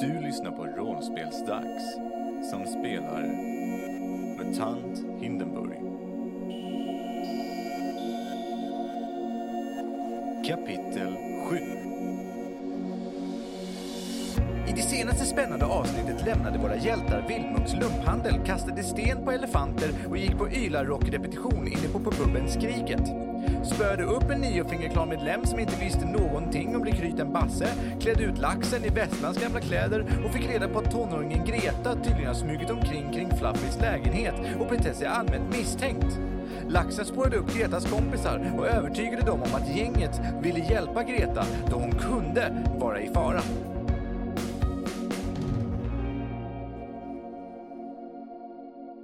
Du lyssnar på Rollspelsdags som spelar MUTANT Hindenburg. Kapitel 7 I det senaste spännande avsnittet lämnade våra hjältar Vildmunks lumphandel, kastade sten på elefanter och gick på ylarrockrepetition inne på puben Skriket. Spöade upp en niofingerklanmedlem som inte visste någonting om rekryten Basse, klädde ut laxen i Vestlans gamla kläder och fick reda på att tonåringen Greta tydligen har smugit omkring kring Fluffys lägenhet och betett sig allmänt misstänkt. Laxen spårade upp Gretas kompisar och övertygade dem om att gänget ville hjälpa Greta då hon kunde vara i fara.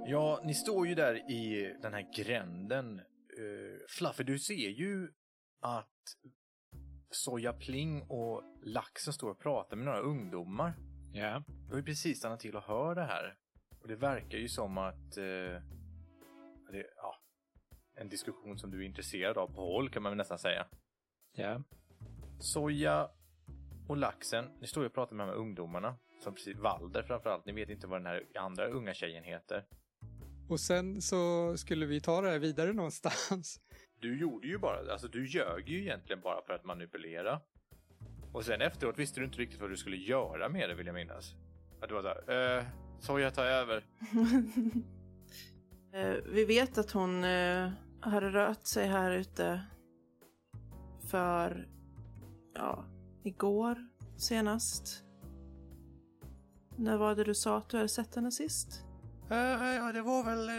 Ja, ni står ju där i den här gränden. Uh, Fluffy, du ser ju att Soja Pling och Laxen står och pratar med några ungdomar. Ja. Du har ju precis stannat till och hör det här. Och det verkar ju som att eh, det, ja, en diskussion som du är intresserad av på håll kan man väl nästan säga. Ja. Soja och Laxen, ni står ju och pratar med de här ungdomarna. Som precis, Valder framförallt, ni vet inte vad den här andra unga tjejen heter. Och sen så skulle vi ta det här vidare någonstans. Du gjorde ju bara, alltså du ljög ju egentligen bara för att manipulera. Och sen efteråt visste du inte riktigt vad du skulle göra med det vill jag minnas. Att du var såhär, eh, Soja tar över. Eh, Vi vet att hon eh, hade rört sig här ute för, ja, igår senast. När var det du sa att du hade sett henne sist? Ja, det var väl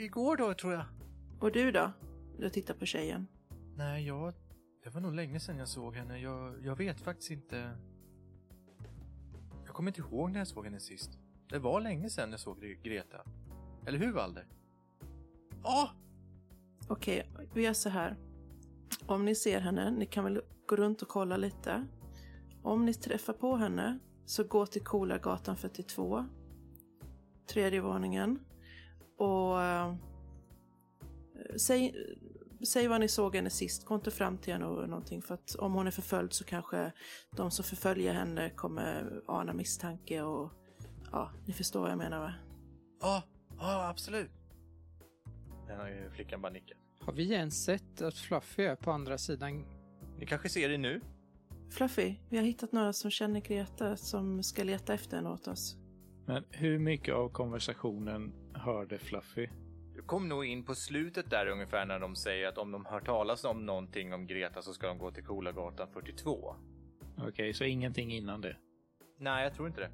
igår då tror jag. Och du då? Du tittar på tjejen. Nej, jag... Det var nog länge sedan jag såg henne. Jag, jag vet faktiskt inte... Jag kommer inte ihåg när jag såg henne sist. Det var länge sedan jag såg Gre- Greta. Eller hur, Valder? Ja! Okej, vi gör så här. Om ni ser henne, ni kan väl gå runt och kolla lite. Om ni träffar på henne, så gå till Kolargatan 42. Tredje våningen. Och eh, säg, säg vad ni såg henne sist. Gå inte fram till henne och någonting. För att om hon är förföljd så kanske de som förföljer henne kommer ana misstanke och ja, ni förstår vad jag menar va? Ja, ja absolut. Den har ju flickan bara nickat. Har vi ens sett att Fluffy är på andra sidan? Ni kanske ser det nu? Fluffy, vi har hittat några som känner Greta som ska leta efter henne åt oss. Men hur mycket av konversationen hörde Fluffy? Du kom nog in på slutet där ungefär när de säger att om de hör talas om någonting om Greta så ska de gå till Kolargatan 42. Okej, så ingenting innan det. Nej, jag tror inte det.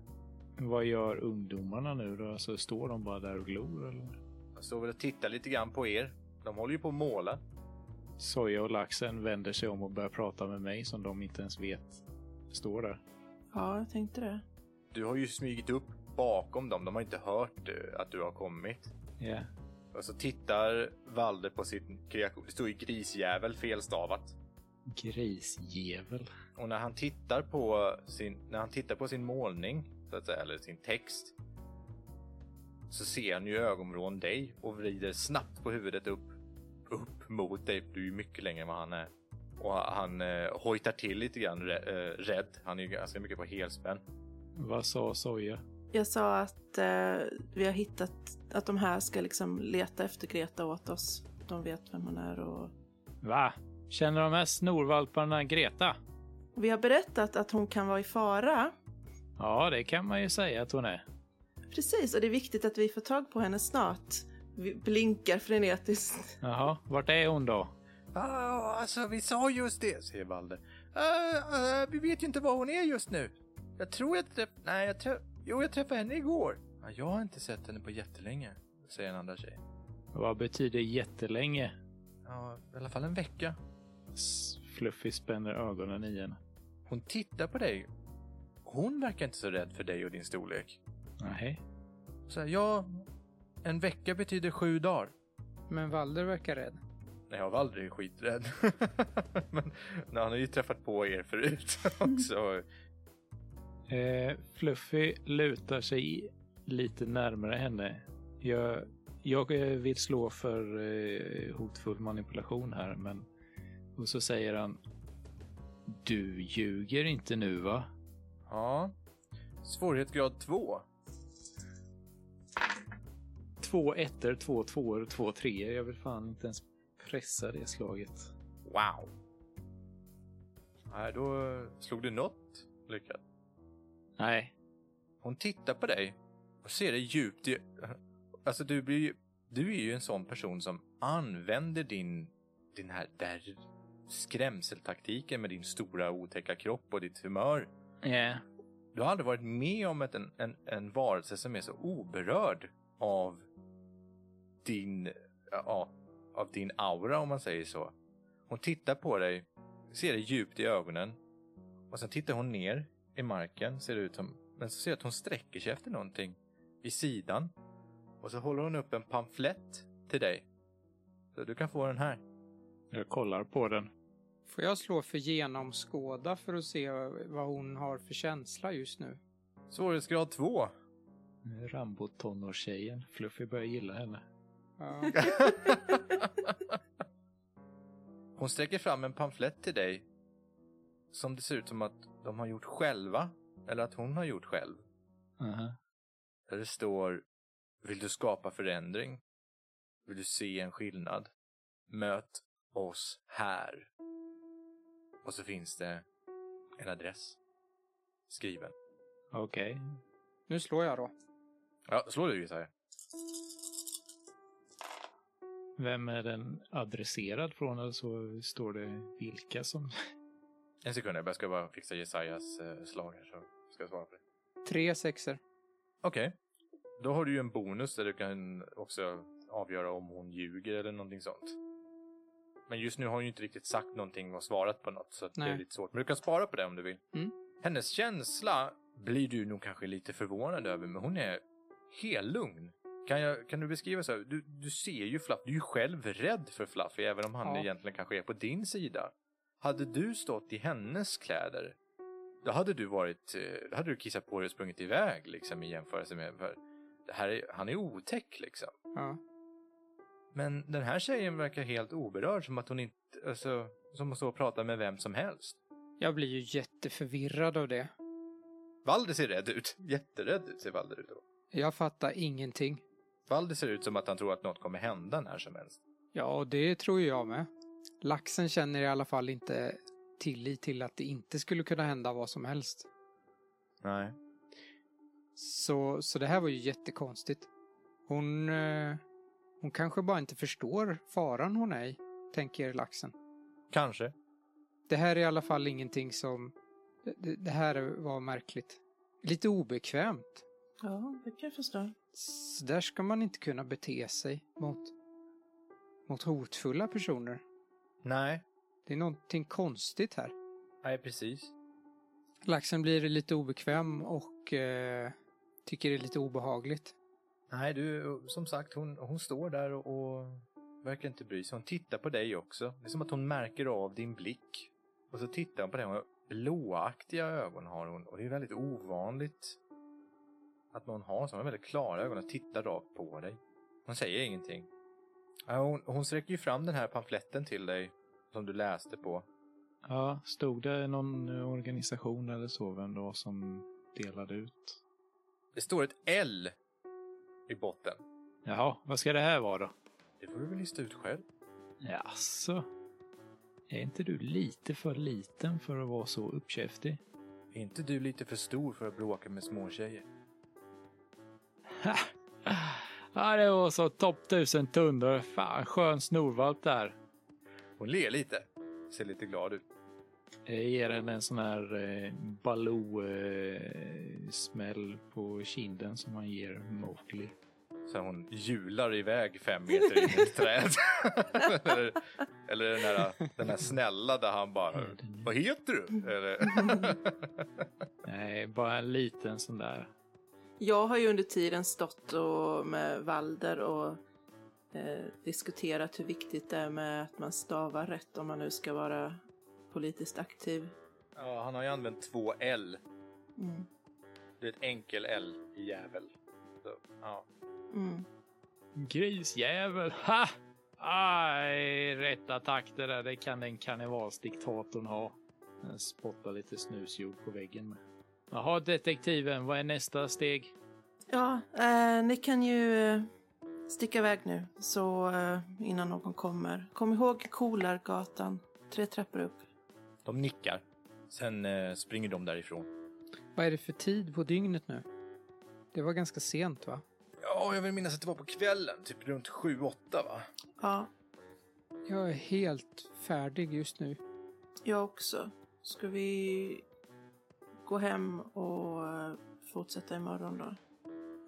Vad gör ungdomarna nu då? Alltså, står de bara där och glor eller? Jag står väl och tittar lite grann på er. De håller ju på att måla. Soja och laxen vänder sig om och börjar prata med mig som de inte ens vet står där. Ja, jag tänkte det. Du har ju smugit upp bakom dem. De har inte hört eh, att du har kommit. Ja. Och så tittar Valde på sin kreation. Det står ju grisjävel felstavat. Grisjävel. Och när han tittar på sin, när han tittar på sin målning, så att säga, eller sin text. Så ser han ju ögonvrån dig och vrider snabbt på huvudet upp. Upp mot dig. Du är ju mycket längre än vad han är. Och han eh, hojtar till lite grann eh, rädd. Han är ju ganska mycket på helspänn. Vad sa Soja? Jag sa att eh, vi har hittat att de här ska liksom leta efter Greta åt oss. De vet vem hon är och Va? Känner de här snorvalparna Greta? vi har berättat att hon kan vara i fara. Ja, det kan man ju säga att hon är. Precis, och det är viktigt att vi får tag på henne snart. Vi blinkar frenetiskt. Jaha, vart är hon då? Ah, alltså vi sa just det, säger Valde. Uh, uh, vi vet ju inte var hon är just nu. Jag tror träffade... Nej, jag träff... Jo, jag träffade henne igår. Ja, jag har inte sett henne på jättelänge, säger en andra tjej. Vad betyder jättelänge? Ja, i alla fall en vecka. S- Fluffy spänner ögonen i henne. Hon tittar på dig. Hon verkar inte så rädd för dig och din storlek. Nej. Så här, ja, en vecka betyder sju dagar. Men Valder verkar rädd. Nej, jag var aldrig skiträdd. Men nej, han har ju träffat på er förut också. Eh, Fluffy lutar sig lite närmare henne. Jag, jag eh, vill slå för eh, hotfull manipulation här, men... Och så säger han... Du ljuger inte nu, va? Ja. Svårighetsgrad 2. Två ettor, två tvåor, två treor. Jag vill fan inte ens pressa det slaget. Wow. Nej, då slog du något lyckat. Nej, Hon tittar på dig och ser dig djupt i... Alltså du blir ju... Du är ju en sån person som använder din... Din här där skrämseltaktiken med din stora otäcka kropp och ditt humör. ja. Du har aldrig varit med om ett, en, en, en varelse som är så oberörd av din, ja, av din aura om man säger så. Hon tittar på dig, ser dig djupt i ögonen och sen tittar hon ner i marken, ser det ut som, men så ser jag att hon sträcker sig efter någonting i sidan och så håller hon upp en pamflett till dig. Så du kan få den här. Jag kollar på den. Får jag slå för genomskåda för att se vad hon har för känsla just nu? Svårighetsgrad 2. Rambo-tonårstjejen. Fluffy börjar gilla henne. Ja. Hon sträcker fram en pamflett till dig som det ser ut som att de har gjort själva eller att hon har gjort själv. Aha. Där det står Vill du skapa förändring? Vill du se en skillnad? Möt oss här. Och så finns det en adress skriven. Okej. Nu slår jag då. Ja, slå du Jesaja. Vem är den adresserad från? Eller så står det vilka som... En sekund, jag ska bara fixa Jesajas eh, slag här så ska jag svara på det. Tre sexer. Okej. Då har du ju en bonus där du kan också avgöra om hon ljuger eller någonting sånt. Men just nu har hon ju inte riktigt sagt någonting och svarat på något så att det är lite svårt. Men du kan spara på det om du vill. Mm. Hennes känsla blir du nog kanske lite förvånad över, men hon är helt lugn. Kan, jag, kan du beskriva så här? Du, du ser ju Fluff, du är ju själv rädd för Fluffy även om han Ja. egentligen kanske är på din sida. Hade du stått i hennes kläder, då hade du varit, eh, då hade du kissat på dig och sprungit iväg liksom i jämförelse med, för det här är, han är otäck liksom. Ja. Men den här tjejen verkar helt oberörd, som att hon inte, alltså, som att stå och prata med vem som helst. Jag blir ju jätteförvirrad av det. Valder ser rädd ut. Jätterädd ut ser Valder ut. då. Jag fattar ingenting. Valder ser ut som att han tror att något kommer hända när som helst. Ja, och det tror jag med. Laxen känner i alla fall inte tillit till att det inte skulle kunna hända vad som helst. Nej. Så, så det här var ju jättekonstigt. Hon, eh, hon kanske bara inte förstår faran hon är i, tänker laxen. Kanske. Det här är i alla fall ingenting som... Det, det här var märkligt. Lite obekvämt. Ja, det kan jag förstå. Så där ska man inte kunna bete sig mot, mot hotfulla personer. Nej. Det är någonting konstigt här. Nej, precis. Laxen blir lite obekväm och eh, tycker det är lite obehagligt. Nej, du, som sagt, hon, hon står där och, och verkar inte bry sig. Hon tittar på dig också. Det är som att hon märker av din blick. Och så tittar hon på dig. Blåaktiga ögon har hon. Och det är väldigt ovanligt att någon har så. Hon har väldigt klara ögon och tittar rakt på dig. Hon säger ingenting. Hon, hon sträcker ju fram den här pamfletten till dig som du läste på. Ja, stod det någon organisation eller så vem det var som delade ut? Det står ett L i botten. Jaha, vad ska det här vara då? Det får du väl lista ut själv. Jaså? Är inte du lite för liten för att vara så uppkäftig? Är inte du lite för stor för att bråka med småtjejer? Ja, det var så topp tusen tunnor. Fan, skön snorvalp där. Hon ler lite. Ser lite glad ut. Jag ger henne en sån här eh, Baloo-smäll på kinden som man ger Mowgli. Så hon hjular iväg fem meter in i ett träd. eller, eller den, här, den här snälla där han bara, vad heter du? Eller, Nej, bara en liten sån där. Jag har ju under tiden stått och med Valder och eh, diskuterat hur viktigt det är med att man stavar rätt om man nu ska vara politiskt aktiv. ja, han har ju använt två L. Mm. Det är ett enkel L i jävel. Så, ja. Mm. Grisjävel! Ha! Aj, rätta takter där. Det kan den karnevalsdiktatorn ha. Den spottar lite snusjord på väggen med. Jaha, detektiven, vad är nästa steg? Ja, eh, ni kan ju eh, sticka iväg nu så eh, innan någon kommer. Kom ihåg Kolargatan, tre trappor upp. De nickar. Sen eh, springer de därifrån. Vad är det för tid på dygnet nu? Det var ganska sent va? Ja, jag vill minnas att det var på kvällen, typ runt sju, åtta va? Ja, Jag är helt färdig just nu. jag också. Ska vi gå hem och eh, fortsätta imorgon då?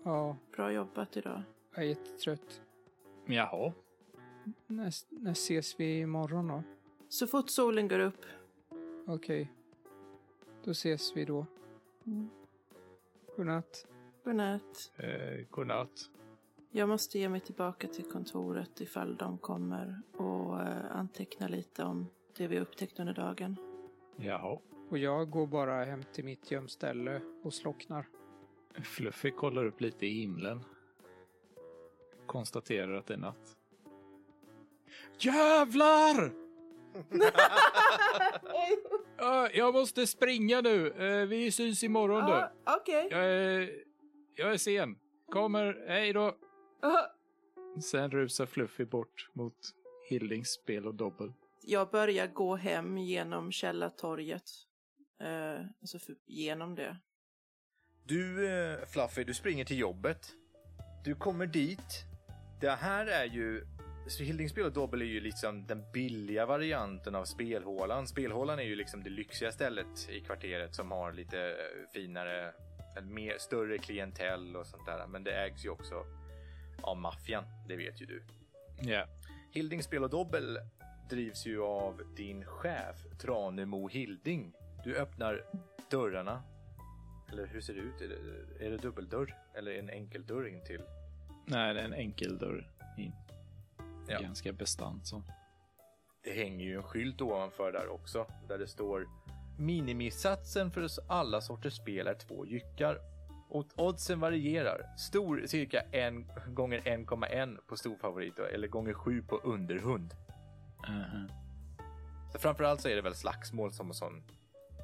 Ja, Bra jobbat idag. Jag är jättetrött. Jaha. När, när ses vi imorgon då? Så fort solen går upp. Okej. Då ses vi då. Mm. Godnatt. Godnatt. Eh, godnatt. Jag måste ge mig tillbaka till kontoret ifall de kommer och eh, anteckna lite om det vi upptäckt under dagen. Jaha. Och jag går bara hem till mitt gömställe och slocknar. Fluffy kollar upp lite i himlen. Konstaterar att det är natt. Jävlar! Ja, jag måste springa nu. Eh, Vi syns imorgon då. Ja, Okej. Jag är, jag är sen. Kommer. Hej då. Ja. Sen rusar Fluffy bort mot Hildings spel och dobbel. Jag börjar gå hem genom Källartorget. Eh, alltså för, genom det. Du, eh, Fluffy, du springer till jobbet. Du kommer dit. Det här är ju... Hildingspel och Dobbel är ju liksom den billiga varianten av spelhålan. Spelhålan är ju liksom det lyxiga stället i kvarteret som har lite eh, finare, mer, större klientell och sånt där. Men det ägs ju också av maffian, det vet ju du. Ja. Hilding Spel och Dobbel drivs ju av din chef Tranemo Hilding. Du öppnar dörrarna. Eller hur ser det ut? Är det, är det dubbeldörr? Eller en enkel dörr in till? Nej, det är en enkel dörr in. Ja. Ganska bestant som. Det hänger ju en skylt ovanför där också där det står Minimisatsen för alla sorters spel är två jyckar. Och oddsen varierar. Stor cirka 1 gånger 1,1 på storfavorit eller gånger 7 på underhund. Mhm. Så framförallt så är det väl slagsmål som som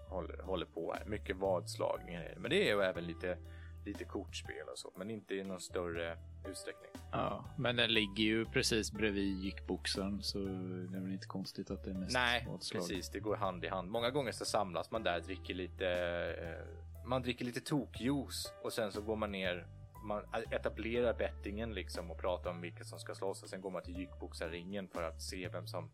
håller, håller på här. Mycket vadslagningar. Men det är ju även lite, lite kortspel och så. Men inte i någon större utsträckning. Ja, men den ligger ju precis bredvid gickboxen så det är väl inte konstigt att det är mest Nej, vadslag. precis. Det går hand i hand. Många gånger så samlas man där, dricker lite, eh, man dricker lite tokjuice och sen så går man ner, man etablerar bettingen liksom och pratar om vilka som ska slåss och sen går man till gickboxarringen för att se vem som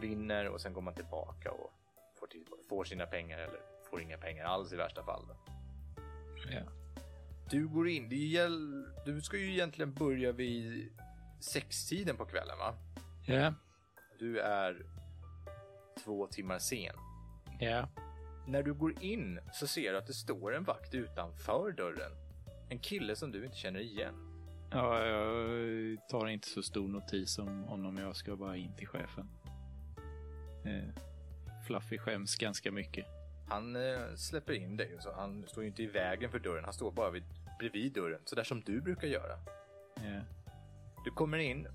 vinner och sen går man tillbaka och får, till, får sina pengar eller får inga pengar alls i värsta fall. Då. Ja. Du går in, det gäll, du ska ju egentligen börja vid sextiden på kvällen va? Ja, Du är två timmar sen. ja. När du går in så ser du att det står en vakt utanför dörren. En kille som du inte känner igen. Ja, jag tar inte så stor notis om honom. Jag ska bara in till chefen. Eh, Fluffy skäms ganska mycket. Han eh, släpper in dig så. Han står ju inte i vägen för dörren. Han står bara vid, bredvid dörren, så där som du brukar göra. Ja. Du kommer in.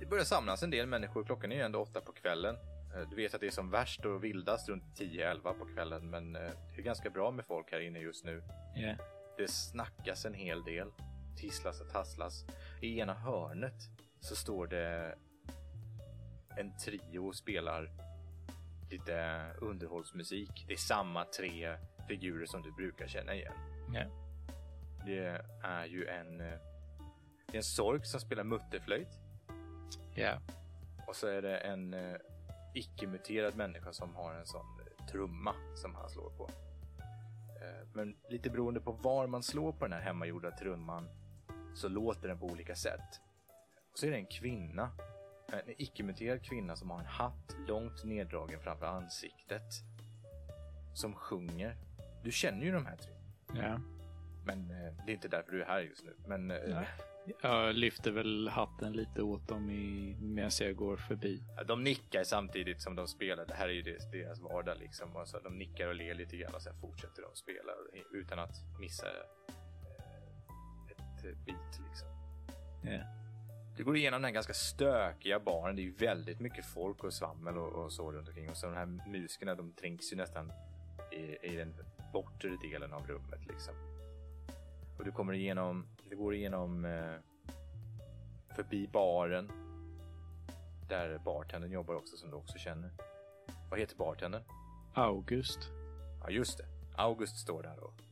Det börjar samlas en del människor. Klockan är ju ändå åtta på kvällen. Eh, Du vet att det är som värst och vildast runt 10-11 på kvällen, men eh, det är ganska bra med folk här inne just nu. Ja. Det snackas en hel del. Tisslas och tasslas. I ena hörnet så står det en trio och spelar lite underhållsmusik. Det är samma tre figurer som du brukar känna igen. Ja. Det är ju en, eh, det är en sork som spelar mutterflöjt Ja. och så är det en eh, icke-muterad människa som har en sån eh, trumma som han slår på. Men lite beroende på var man slår på den här hemmagjorda trumman så låter den på olika sätt. Och så är det en kvinna, en icke-muterad kvinna som har en hatt långt neddragen framför ansiktet. Som sjunger. Du känner ju de här tre, ja. men eh, det är inte därför du är här just nu. Men eh, Nej. Jag lyfter väl hatten lite åt dem i, medan jag går förbi. Ja, De nickar samtidigt som de spelar. Det här är ju deras, vardag liksom. Och så de nickar och ler lite grann och sen fortsätter de spela utan att missa eh, ett eh, beat liksom. Ja. Du går igenom den här ganska stökiga baren. Det är ju väldigt mycket folk och svammel och, och så runt omkring. Och så de här musikerna, de tränks ju nästan i, i den bortre delen av rummet liksom. Och du kommer igenom, du går igenom eh, förbi baren. Där bartendern jobbar också som du också känner. Vad heter bartendern? August. Ja, just det. August står där och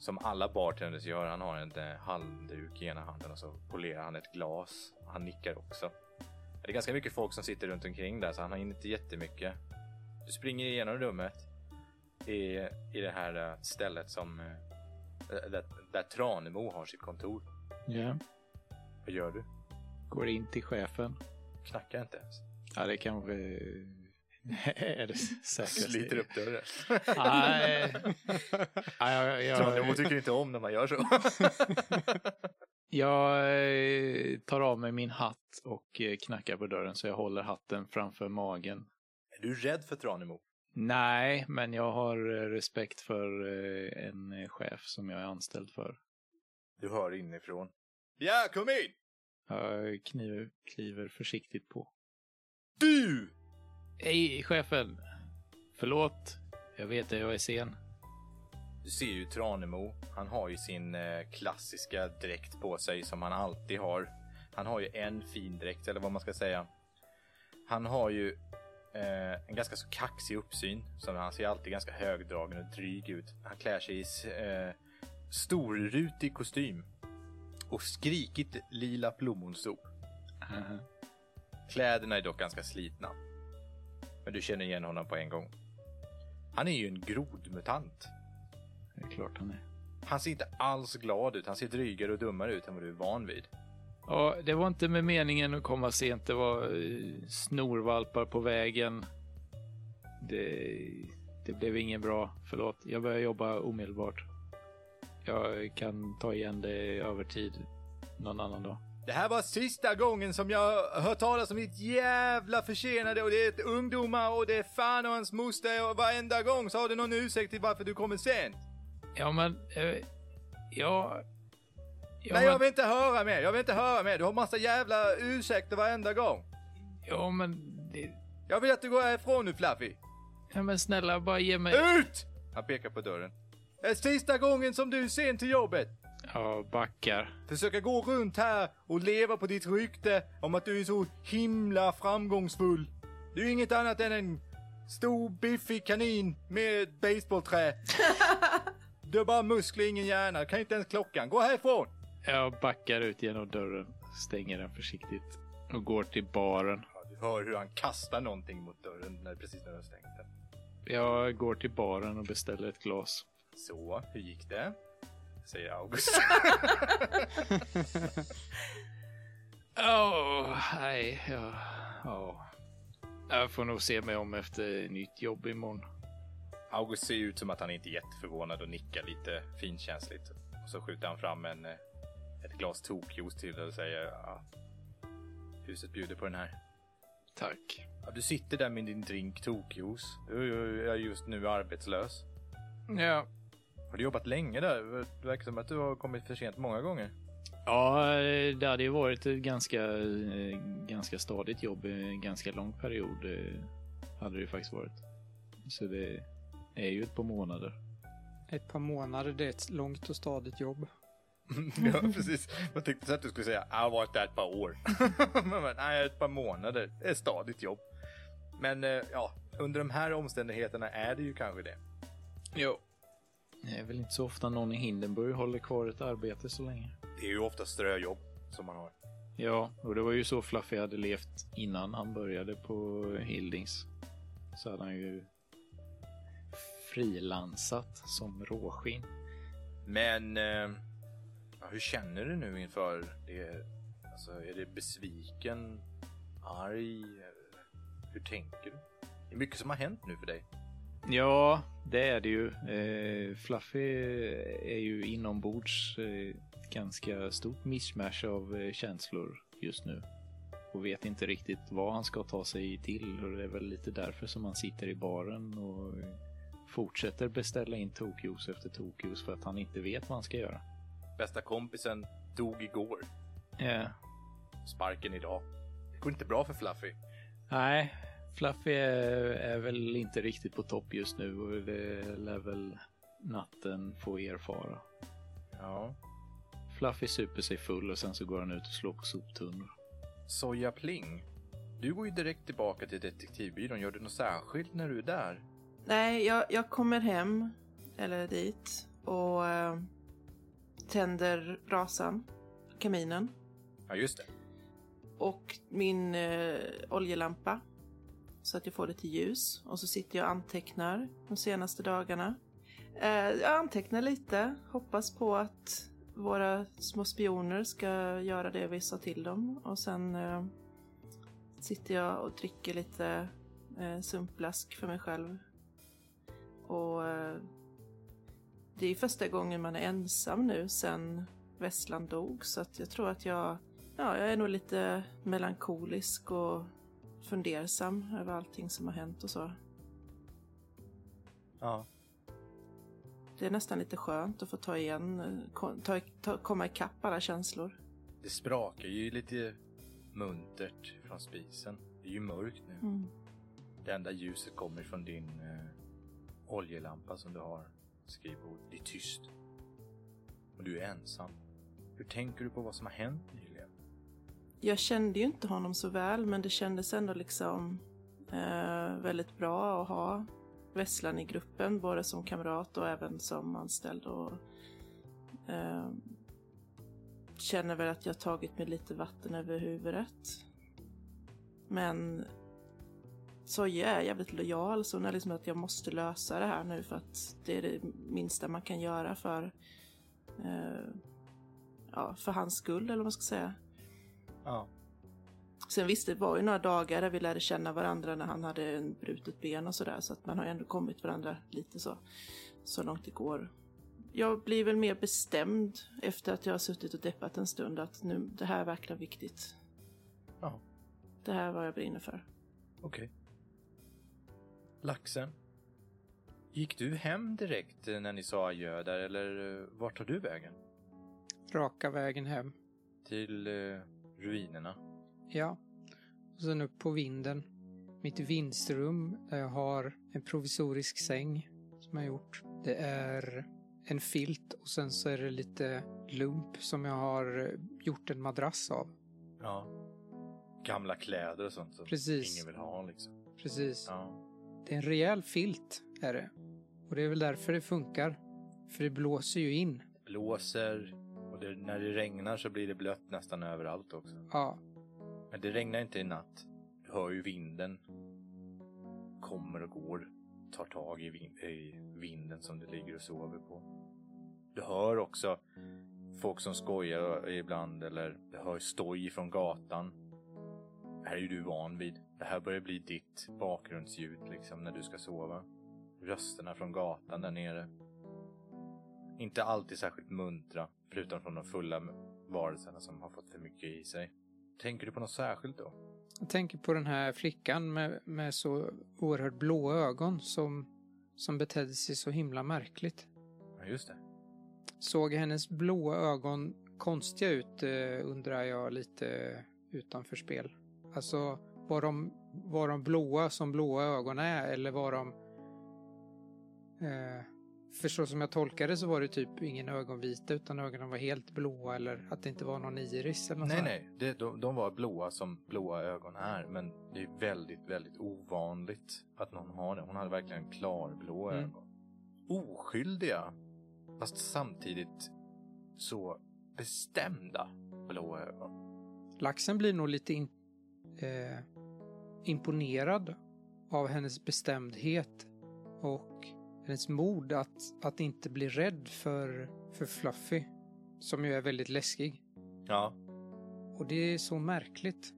som alla bartenders gör, han har en eh, handduk i ena handen och så polerar han ett glas. Han nickar också. Det är ganska mycket folk som sitter runt omkring där så han har inte jättemycket. Du springer igenom rummet i, i det här eh, stället som eh, där, där Tranemo har sitt kontor. Ja. Vad gör du? Går in till chefen. Knackar inte ens. Ja, det kanske är det säkraste. Sliter upp dörren. Nej. Nej, jag, jag, tycker inte om när man gör så. jag eh, tar av mig min hatt och eh, knackar på dörren så jag håller hatten framför magen. är du rädd för Tranemo? Nej, men jag har eh, respekt för en chef som jag är anställd för. Du hör inifrån. Ja, kom in! Jag kniver, kliver försiktigt på. Du! Hej, chefen! Förlåt, jag vet att jag är sen. Du ser ju Tranemo. Han har ju sin eh, klassiska dräkt på sig som han alltid har. Han har ju en fin dräkt eller vad man ska säga. Han har ju eh, en ganska så kaxig uppsyn. Så han ser alltid ganska högdragen och dryg ut. Han klär sig i eh, storrutig kostym. Och skrikigt lila plommonstop. Aha. Kläderna är dock ganska slitna. Men du känner igen honom på en gång. Han är ju en grodmutant. Det är klart han är. Han ser inte alls glad ut. Han ser drygare och dummare ut än vad du är van vid. Ja, det var inte med meningen att komma sent. Det var eh, snorvalpar på vägen. Det, det blev ingen bra. Förlåt, jag börjar jobba omedelbart. Jag kan ta igen det över tid någon annan dag. Det här var sista gången som jag hört talas om ditt jävla försenade och det är ungdomar och det är fan och hans moster och varenda gång så har du någon ursäkt till varför du kommer sent. Ja, men... Eh, ja... Ja, Nej, jag men, vill inte höra mer. Jag vill inte höra mer. Du har massa jävla ursäkter varenda gång. ja, men, det, Jag vill att du går härifrån nu Fluffy. ja, men snälla, bara ge mig... Ut! Han pekar på dörren. Det är sista gången som du är sen till jobbet. Ja, backar. Försöka gå runt här och leva på ditt rykte om att du är så himla framgångsfull. Du är inget annat än en stor biffig kanin med ett basebollträ. Du har bara muskler, ingen hjärna, kan inte ens klockan. Gå härifrån! Jag backar ut genom dörren, stänger den försiktigt och går till baren. Ja, du hör hur han kastar någonting mot dörren när, precis när du har stängt den. Jag går till baren och beställer ett glas. Så, hur gick det? Säger August. Åh, nej, ja, ja. Jag får nog se mig om efter nytt jobb imorgon. August ser ut som att han inte är jätteförvånad och nickar lite finkänsligt. Och så skjuter han fram en, eh, ett glas tokjuice till dig och säger ja, huset bjuder på den här. Tack. Ja, du sitter där med din drink tokjuice. Du är just nu arbetslös. Ja. Har du jobbat länge där? Det verkar som att du har kommit för sent många gånger. Ja, det hade ju varit ett ganska, eh, ganska stadigt jobb en ganska lång period. eh, Hade det ju faktiskt varit. Så det är ju ett par månader. Ett par månader, det är ett långt och stadigt jobb. ja, precis. Man tyckte så att du skulle säga jag har varit där ett par år. Men, nej, ett par månader. Det är ett stadigt jobb. Men eh, ja, under de här omständigheterna är det ju kanske det. Jo. Det är väl inte så ofta någon i Hindenburg håller kvar ett arbete så länge. Det är ju ofta ströjobb som man har. Ja, och det var ju så Fluffy hade levt innan han började på Hildings. Så hade han ju frilansat som råskinn. Men eh, hur känner du nu inför det? Alltså, är det besviken, arg? Hur tänker du? Det är mycket som har hänt nu för dig. Ja, det är det ju. Eh, Fluffy är ju inombords eh, ganska stort mishmash av eh, känslor just nu. Och vet inte riktigt vad han ska ta sig till och det är väl lite därför som han sitter i baren och fortsätter beställa in tokjuice efter tokjuice för att han inte vet vad han ska göra. Bästa kompisen dog igår. Ja, Sparken idag. Det går inte bra för Fluffy. nej, Fluffy är, är väl inte riktigt på topp just nu och det lär väl natten få erfara. Ja. Fluffy super sig full och sen så går han ut och slår på soptunnor. Soja Pling. Du går ju direkt tillbaka till detektivbyrån. Gör du något särskilt när du är där? Nej, jag, jag kommer hem, eller dit, och eh, tänder brasan, kaminen, Ja, just det. och min eh, oljelampa. Så att jag får lite ljus. Och så sitter jag och antecknar de senaste dagarna. Eh, jag antecknar lite, hoppas på att våra små spioner ska göra det vi sa till dem. Och sen eh, sitter jag och dricker lite eh, sumpblask för mig själv. Och eh, det är första gången man är ensam nu sen Vesslan dog. Så att jag tror att jag, ja, jag är nog lite melankolisk och fundersam över allting som har hänt och så. Ja. Det är nästan lite skönt att få ta igen, ta, ta, komma ikapp alla känslor. Det sprakar ju lite muntert från spisen. Det är ju mörkt nu. Mm. Det enda ljuset kommer från din eh, oljelampa som du har på skrivbordet. Det är tyst. Och du är ensam. Hur tänker du på vad som har hänt nyligen? Jag kände ju inte honom så väl, men det kändes ändå liksom eh, väldigt bra att ha Vesslan i gruppen, både som kamrat och även som anställd. Och, eh, känner väl att jag tagit mig lite vatten över huvudet. Men Soja är jävligt lojal, så hon är liksom att jag måste lösa det här nu för att det är det minsta man kan göra för, eh, ja, för hans skull, eller vad man ska säga. Ja. Sen visst, det var ju några dagar där vi lärde känna varandra när han hade en brutet ben och sådär. Så att man har ändå kommit varandra lite så, så långt det går. Jag blir väl mer bestämd efter att jag har suttit och deppat en stund att nu, det här är verkligen viktigt. Ja, Det här är vad jag brinner för. okej. Laxen. Gick du hem direkt när ni sa adjö där eller eh, vart tar du vägen? Raka vägen hem. Till eh, ruinerna? Ja. Och sen upp på vinden. Mitt vindsrum där jag har en provisorisk säng som jag gjort. Det är en filt och sen så är det lite lump som jag har gjort en madrass av. Ja. Gamla kläder och sånt som Precis. ingen vill ha liksom. Precis. Ja. Det är en rejäl filt är det. Och det är väl därför det funkar. För det blåser ju in. Blåser det, när det regnar så blir det blött nästan överallt också. Ja, Men det regnar inte i natt. Du hör ju vinden. Kommer och går. Tar tag i, vin- i vinden som du ligger och sover på. Du hör också folk som skojar ibland eller du hör stoj från gatan. Det här är ju du van vid. Det här börjar bli ditt bakgrundsljud liksom när du ska sova. Rösterna från gatan där nere. Inte alltid särskilt muntra, förutom från de fulla varelserna som har fått för mycket i sig. Tänker du på något särskilt då? jag tänker på den här flickan med, med så oerhört blå ögon som, som betedde sig så himla märkligt. Ja, just det. Såg hennes blåa ögon konstiga ut eh, undrar jag lite utanför spel. Alltså, var de, var de blåa som blåa ögon är eller var de... Eh, för så som jag tolkade så var det typ ingen ögonvita utan ögonen var helt blåa eller att det inte var någon iris eller något Nej, nej. Det, de, de var blåa som blåa ögon är. Men det är väldigt, väldigt ovanligt att någon har det. Hon hade verkligen klarblå Mm. ögon. Oskyldiga. Fast samtidigt så bestämda blå ögon. Laxen blir nog lite in, eh, imponerad av hennes bestämdhet och hennes mod att, att inte bli rädd för, för Fluffy, som ju är väldigt läskig. Ja. Och det är så märkligt.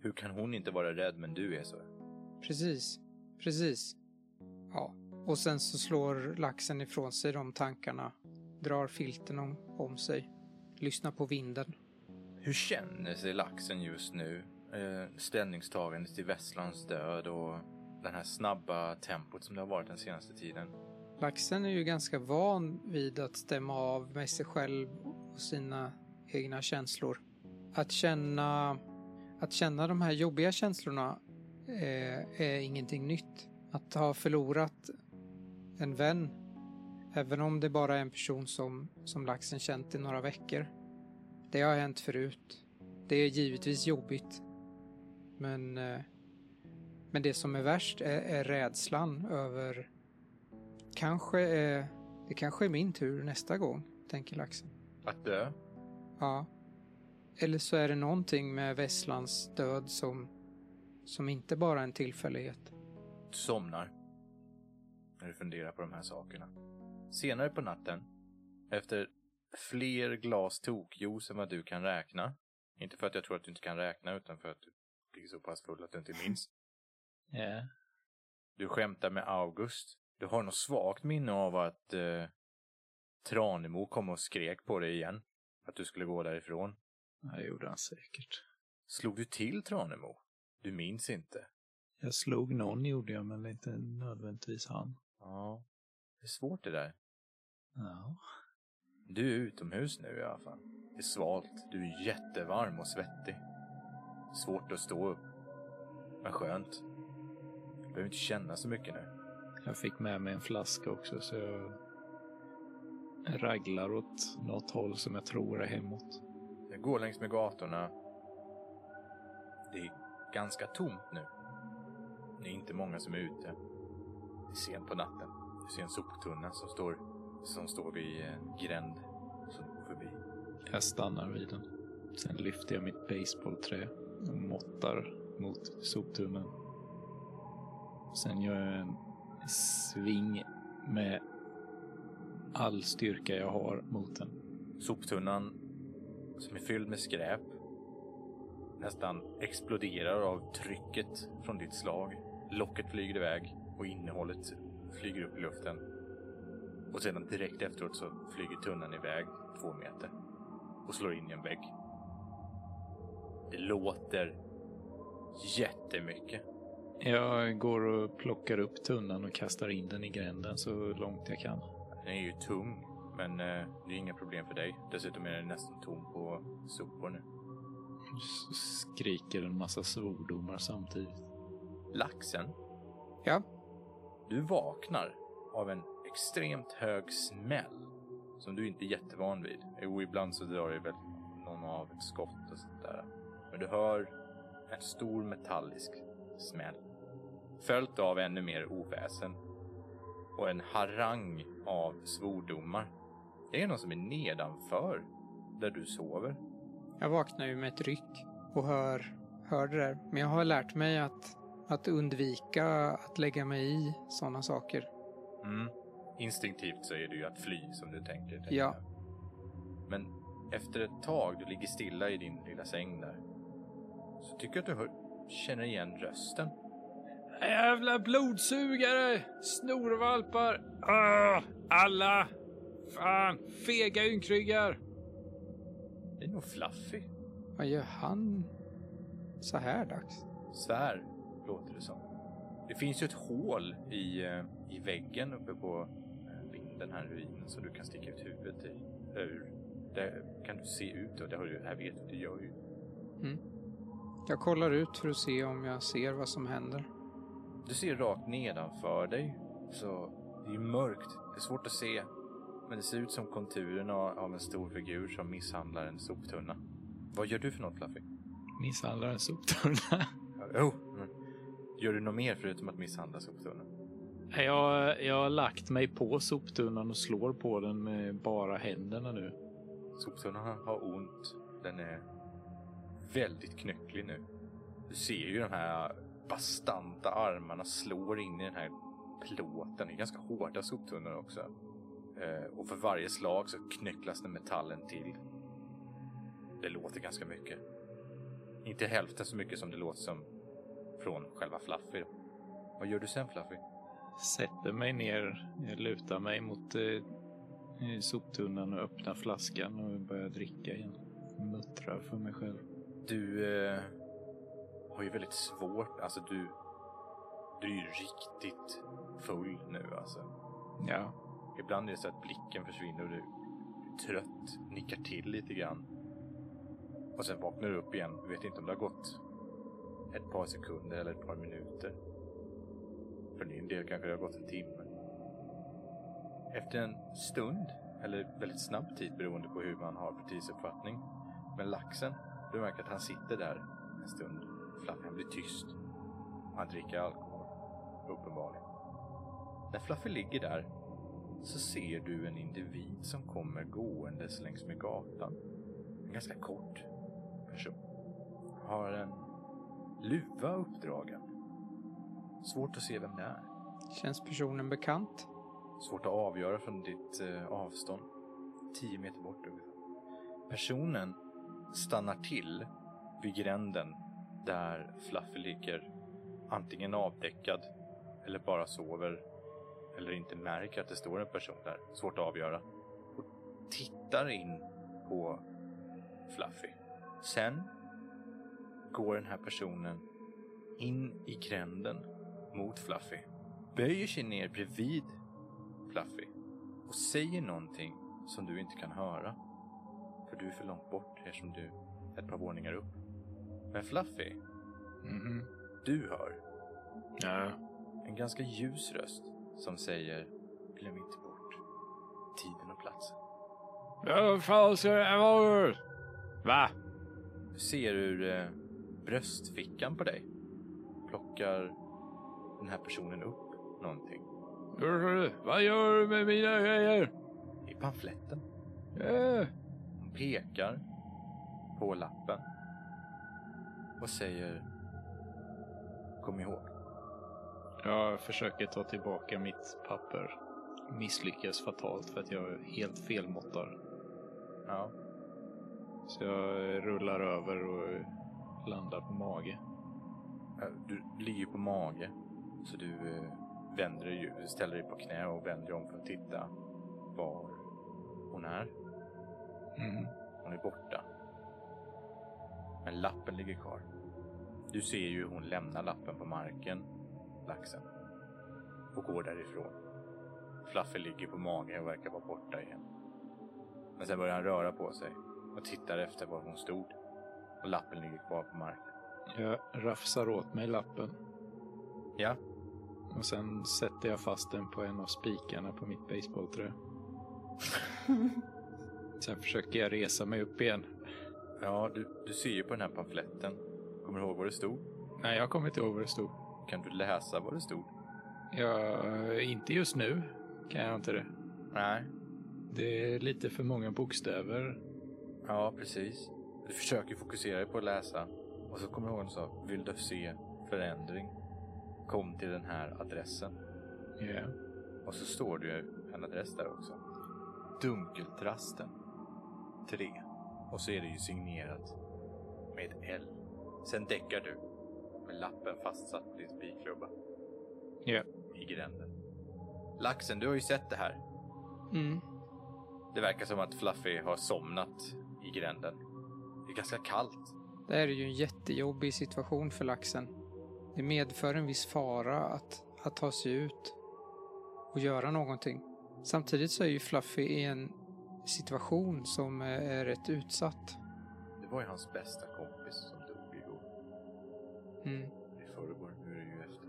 Hur kan hon inte vara rädd men du är så? Precis, precis. Ja, och sen så slår laxen ifrån sig de tankarna, drar filten om, om sig, lyssnar på vinden. Hur känner sig laxen just nu? Eh, ställningstagandet till Vesslands död och den här snabba tempot som det har varit den senaste tiden. Laxen är ju ganska van vid att stämma av med sig själv och sina egna känslor. Att känna, att känna de här jobbiga känslorna är, är ingenting nytt. Att ha förlorat en vän, även om det bara är en person som, som laxen känt i några veckor. Det har hänt förut. Det är givetvis jobbigt. Men, eh, men det som är värst är, är rädslan över... Kanske är, det kanske är min tur nästa gång, tänker laxen. Att dö? Ja. Eller så är det någonting med Vesslans död som, som inte bara är en tillfällighet. Du somnar. När du funderar på de här sakerna. Senare på natten, efter fler glas tokjuice än vad du kan räkna. Inte för att jag tror att du inte kan räkna, utan för att du blir så pass full att du inte minns. Ja. Du skämtar med August. Du har något svagt minne av att eh, Tranemo kom och skrek på dig igen. Att du skulle gå därifrån. Det gjorde han säkert. Slog du till Tranemo? Du minns inte? Jag slog någon gjorde jag, men inte nödvändigtvis han. Ja. Det är svårt det där. Ja. Du är utomhus nu i alla fall. Det är svalt. Du är jättevarm och svettig. Svårt att stå upp. Men skönt. Du behöver inte känna så mycket nu. Jag fick med mig en flaska också, så jag raglar åt något håll som jag tror är hemåt. Jag går längs med gatorna. Det är ganska tomt nu. Det är inte många som är ute. Det är sent på natten. Du ser en soptunna som står, som står vid en gränd som går förbi. Jag stannar vid den. Sen lyfter jag mitt baseballträ och måttar mot soptunnan. Sen gör jag en sving med all styrka jag har mot den. Soptunnan som är fylld med skräp nästan exploderar av trycket från ditt slag. Locket flyger iväg och innehållet flyger upp i luften. Och sedan direkt efteråt så flyger tunnan iväg två meter och slår in i en vägg. Det låter jättemycket. Jag går och plockar upp tunnan och kastar in den i gränden så långt jag kan. Den är ju tung, men eh, det är inga problem för dig. Dessutom är den nästan tom på sopor nu. Så skriker en massa svordomar samtidigt. Laxen, Ja, du vaknar av en extremt hög smäll som du inte är jättevan vid. Jo, ibland så drar det väl någon av ett skott och sånt där. Men du hör en stor metallisk smäll. Följt av ännu mer oväsen. Och en harang av svordomar. Det är någon som är nedanför där du sover. jag vaknar ju med ett ryck och hör, hör det där. Men jag har lärt mig att, att undvika att lägga mig i sådana saker. Mm. Instinktivt så är det ju att fly som du tänker. tänker Ja. Men efter ett tag, du ligger stilla i din lilla säng där. Så tycker jag att du hör, känner igen rösten. Jävla blodsugare! Snorvalpar! Ah, alla! Fan, fega ynkryggar! Det är nog Fluffy. Vad gör han så här dags? Svär, låter det som. Det finns ju ett hål i, eh, i väggen uppe på eh, den här ruinen så du kan sticka ut huvudet i. Ur. Där kan du se ut och det, har du, det här vet du, det gör ju. Jag kollar ut för att se om jag ser vad som händer. Du ser rakt nedanför dig. Så det är mörkt. Det är svårt att se. Men det ser ut som konturerna av en stor figur som misshandlar en soptunna. Vad gör du för något Fluffy? Misshandlar en soptunna. Jo, men gör du något mer förutom att misshandla soptunnan? Jag, jag har lagt mig på soptunnan och slår på den med bara händerna nu. Soptunnan har ont. Den är väldigt knöcklig nu. Du ser ju de här bastanta armarna slår in i den här plåten. Det är ganska hårda soptunnor också. Eh, och för varje slag så knöcklas den metallen till. Det låter ganska mycket. Inte hälften så mycket som det låter som från själva Fluffy. Vad gör du sen Fluffy? Sätter mig ner, lutar mig mot eh, soptunnan och öppnar flaskan och börjar dricka igen. Muttrar för mig själv. Du eh, har ju väldigt svårt, alltså du, du är ju riktigt full nu alltså. Ja, Ibland är det så att blicken försvinner och du, är trött, nickar till lite grann. Och sen vaknar du upp igen. Du vet inte om det har gått ett par sekunder eller ett par minuter. För din del kanske det har gått en timme. Efter en stund, eller väldigt snabb tid beroende på hur man har för tidsuppfattning. Men laxen, du märker att han sitter där en stund. Fluffy, blir tyst. Han dricker alkohol, uppenbarligen. När Fluffy ligger där så ser du en individ som kommer gåendes längs med gatan. En ganska kort person. Har en luva uppdragen. Svårt att se vem det är. Känns personen bekant? Svårt att avgöra från ditt eh, avstånd. Tio meter bort ungefär. Personen stannar till vid gränden där Fluffy ligger antingen avdäckad eller bara sover eller inte märker att det står en person där. Svårt att avgöra. Och tittar in på Fluffy. Sen går den här personen in i gränden mot Fluffy. Böjer sig ner bredvid Fluffy och säger någonting som du inte kan höra. För du är för långt bort eftersom du är ett par våningar upp. Men Fluffy, Mhm. du hör Ja. en ganska ljus röst som säger Glöm inte bort tiden och platsen. Va? Du ser ur eh, bröstfickan på dig. Plockar den här personen upp någonting. Vad gör du med mina grejer? I pamfletten. Hon pekar på lappen. Och säger Kom ihåg. Jag försöker ta tillbaka mitt papper. Misslyckas fatalt för att jag helt felmåttar. Ja. Så jag rullar över och landar på mage. Du ligger på mage. Så du eh, vänder dig, ställer dig på knä och vänder dig om för att titta var hon är. Mm. Hon är borta. Men lappen ligger kvar. Du ser ju hon lämnar lappen på marken, laxen. Och går därifrån. Fluffy ligger på mage och verkar vara borta igen. Men sen börjar han röra på sig och tittar efter var hon stod. Och lappen ligger kvar på marken. Jag rafsar åt mig lappen Ja, och sen sätter jag fast den på en av spikarna på mitt basebollträ. Sen försöker jag resa mig upp igen. Ja du, du ser ju på den här pamfletten. Kommer du ihåg vad det stod? Nej, jag kommer inte ihåg vad det stod. Kan du läsa vad det stod? Ja, inte just nu kan jag inte det. Nej. Det är lite för många bokstäver. Ja, precis. Du försöker fokusera dig på att läsa. Och så kommer jag ihåg en sak. Vill du se förändring? Kom till den här adressen. Ja. Och så står det ju en adress där också. Dunkeltrasten 3. Och så är det ju signerat med ett L. Sen däckar du med lappen fastsatt på din spikklubba Ja. i gränden. Laxen, du har ju sett det här. Mm. Det verkar som att Fluffy har somnat i gränden. Det är ganska kallt. Det här är ju en jättejobbig situation för laxen. Det medför en viss fara att, att ta sig ut och göra någonting. Samtidigt så är ju Fluffy i en situation som är rätt utsatt. Det var ju hans bästa kompis som dog igår. Mm. I förrgår. Nu är det ju efter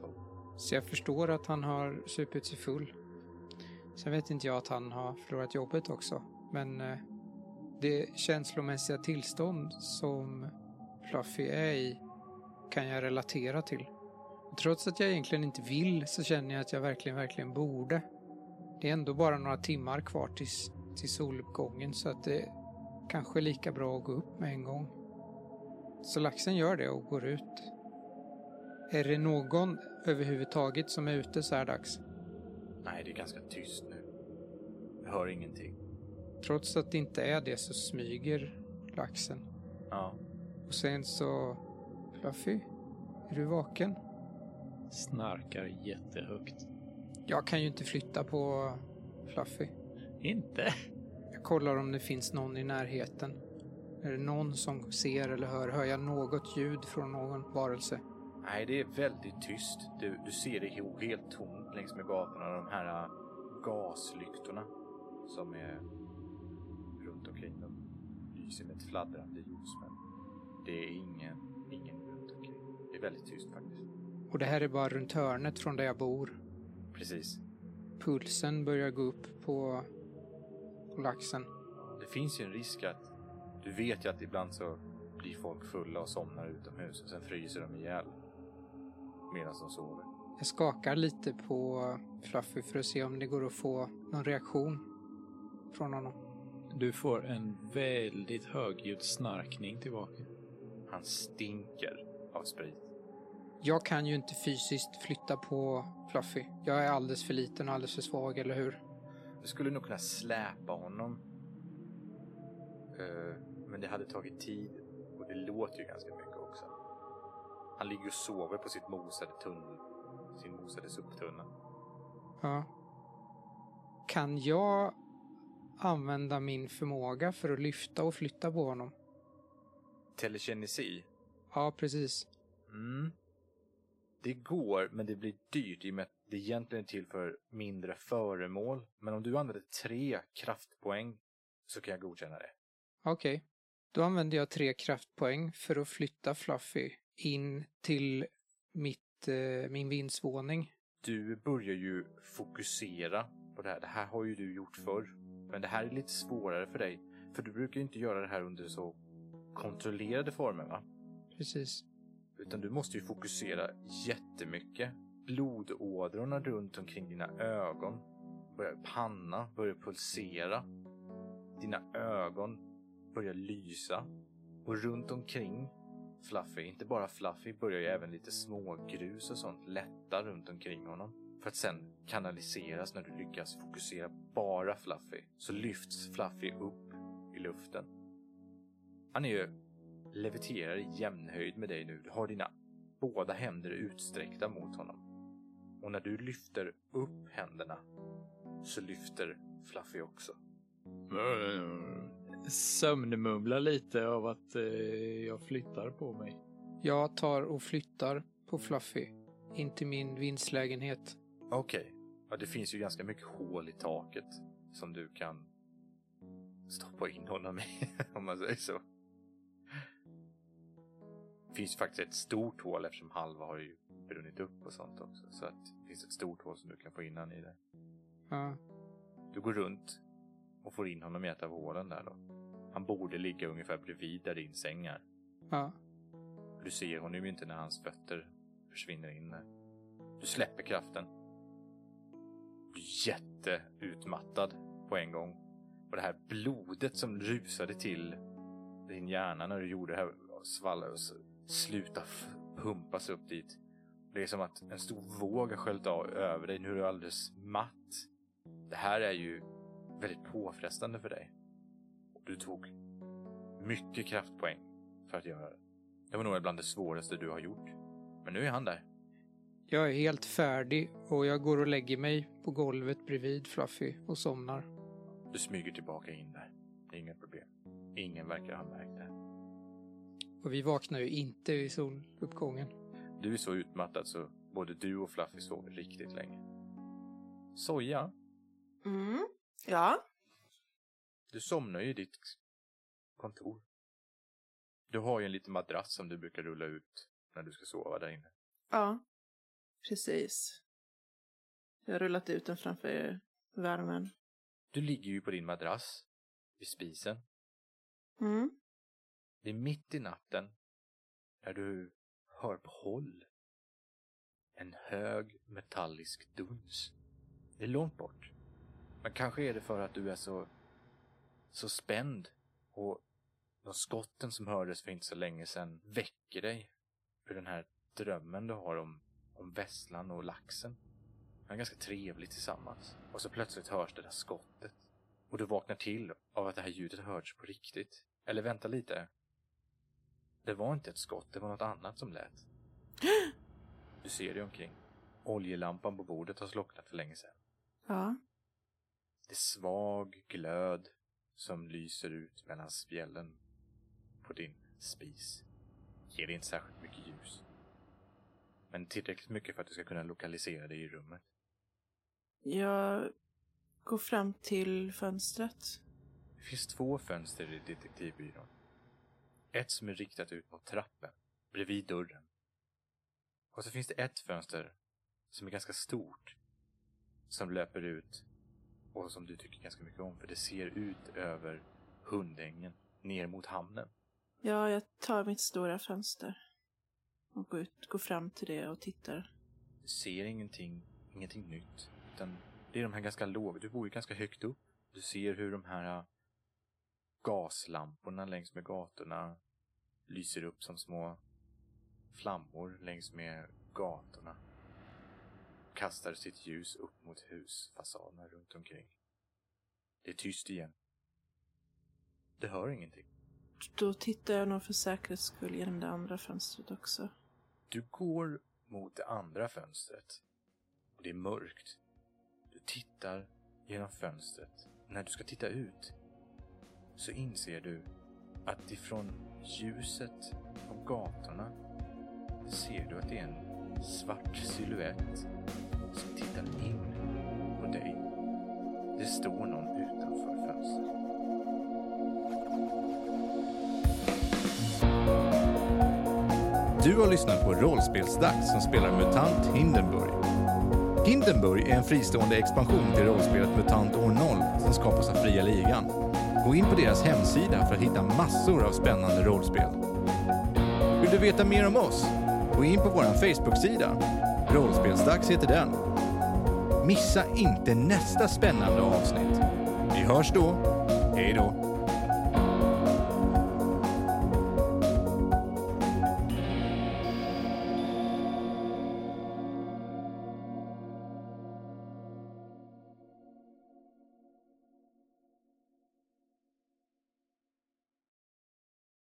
tolv. Så jag förstår att han har supit sig full. Sen vet inte jag att han har förlorat jobbet också. Men eh, det känslomässiga tillstånd som Fluffy är i kan jag relatera till. Och trots att jag egentligen inte vill så känner jag att jag verkligen, verkligen borde. Det är ändå bara några timmar kvar tills, till soluppgången så att det kanske är lika bra att gå upp med en gång. Så laxen gör det och går ut. Är det någon överhuvudtaget som är ute så här dags? Nej, det är ganska tyst nu. Jag hör ingenting. Trots att det inte är det så smyger laxen. Ja. Och sen så... Fluffy? Är du vaken? Snarkar jättehögt. Jag kan ju inte flytta på Fluffy. Inte? Jag kollar om det finns någon i närheten. Är det någon som ser eller hör? Hör jag något ljud från någon varelse? Nej, det är väldigt tyst. Du, du ser det he- helt tomt längs med gatorna. De här äh, gaslyktorna som är runt omkring dem lyser med ett fladdrande ljus. Men det är ingen, ingen runt omkring. Det är väldigt tyst faktiskt. Och det här är bara runt hörnet från där jag bor. Precis. Pulsen börjar gå upp på laxen. Det finns ju en risk att du vet ju att ibland så blir folk fulla och somnar utomhus och sen fryser de ihjäl medan de sover. Jag skakar lite på Fluffy för att se om det går att få någon reaktion från honom. Du får en väldigt högljudd snarkning tillbaka. Han stinker av sprit. Jag kan ju inte fysiskt flytta på Fluffy. Jag är alldeles för liten och alldeles för svag, eller hur? Du skulle nog kunna släpa honom. Eh, Men det hade tagit tid och det låter ju ganska mycket också. Han ligger och sover på sitt mosade tunnel, sin mosade soptunna. Ja. Kan jag använda min förmåga för att lyfta och flytta på honom? Telekinesi. Ja, precis. Mm. Det går, men det blir dyrt i och med att det egentligen är till för mindre föremål. Men om du använder tre kraftpoäng så kan jag godkänna det. Okej. Då använder jag tre kraftpoäng för att flytta Fluffy in till mitt, eh, min vindsvåning. Du börjar ju fokusera på det här. Det här har ju du gjort förr. Men det här är lite svårare för dig. För du brukar ju inte göra det här under så kontrollerade former va? Precis. Utan du måste ju fokusera jättemycket. Blodådrorna runt omkring dina ögon börjar panna, börjar pulsera. Dina ögon börjar lysa. Och runt omkring Fluffy, inte bara Fluffy, börjar ju även lite smågrus och sånt lätta runt omkring honom. För att sen kanaliseras när du lyckas fokusera bara Fluffy. Så lyfts Fluffy upp i luften. Han är ju leviterar i jämnhöjd med dig nu. Du har dina båda händer utsträckta mot honom. Och när du lyfter upp händerna så lyfter Fluffy också. Sömnmumlar lite av att eh, jag flyttar på mig. Jag tar och flyttar på Fluffy in till min vindslägenhet. Okej. Ja, det finns ju ganska mycket hål i taket som du kan stoppa in honom i, om man säger så. Det finns faktiskt ett stort hål eftersom halva har ju brunnit upp och sånt också. Så att det finns ett stort hål som du kan få in han i där. Ja. Du går runt och får in honom i ett av hålen där då. Han borde ligga ungefär bredvid där din säng är. Ja. Du ser honom ju inte när hans fötter försvinner in där. Du släpper kraften. Du blir jätteutmattad på en gång. Och det här blodet som rusade till din hjärna när du gjorde det här svalla och s- sluta pumpas upp dit. Det är som att en stor våg har sköljt av över dig. Nu är du alldeles matt. Det här är ju väldigt påfrestande för dig. Du tog mycket kraftpoäng för att göra det. Det var nog bland det svåraste du har gjort. Men nu är han där. Jag är helt färdig och jag går och lägger mig på golvet bredvid Fluffy och somnar. Du smyger tillbaka in där. Inga problem. Ingen verkar ha märkt det. Och vi vaknar ju inte i soluppgången. Du är så utmattad så både du och Fluffy sover riktigt länge. Soja, Mm. Ja. du somnar ju i ditt kontor. Du har ju en liten madrass som du brukar rulla ut när du ska sova där inne. Ja. Precis. Jag har rullat ut den framför värmen. Du ligger ju på din madrass vid spisen. Mm. Det är mitt i natten när du hör på håll en hög metallisk duns. Det är långt bort. Men kanske är det för att du är så, så spänd och de skotten som hördes för inte så länge sedan väcker dig ur den här drömmen du har om, om vesslan och laxen. Det är ganska trevligt tillsammans. Och så plötsligt hörs det där skottet. Och du vaknar till av att det här ljudet hörts på riktigt. Eller vänta lite. Det var inte ett skott, det var något annat som lät. Du ser dig omkring. Oljelampan på bordet har slocknat för länge sedan. Ja. Det är svag glöd som lyser ut mellan spjällen på din spis. Ger inte särskilt mycket ljus. Men tillräckligt mycket för att du ska kunna lokalisera dig i rummet. Jag går fram till fönstret. Det finns två fönster i detektivbyrån. Ett som är riktat ut mot trappen, bredvid dörren. Och så finns det ett fönster som är ganska stort. Som löper ut och som du tycker ganska mycket om. För det ser ut över Hundängen ner mot hamnen. Ja, jag tar mitt stora fönster och går, ut, går fram till det och tittar. Du ser ingenting, ingenting nytt. Utan det är de här ganska låga, du bor ju ganska högt upp. Du ser hur de här gaslamporna längs med gatorna lyser upp som små flammor längs med gatorna. Kastar sitt ljus upp mot husfasaderna runt omkring. Det är tyst igen. Du hör ingenting. Då tittar jag nog för säkerhets skull genom det andra fönstret också. Du går mot det andra fönstret. Och det är mörkt. Du tittar genom fönstret. När du ska titta ut så inser du att ifrån ljuset på gatorna ser du att det är en svart silhuett som tittar in på dig. Det står någon utanför fönstret. Du har lyssnat på Rollspelsdags som spelar MUTANT Hindenburg. Hindenburg är en fristående expansion till rollspelet MUTANT år 0 som skapas av Fria Ligan. Gå in på deras hemsida för att hitta massor av spännande rollspel. Vill du veta mer om oss? Gå in på vår Facebook-sida. Rollspelsdags heter den. Missa inte nästa spännande avsnitt. Vi hörs då. Hej då!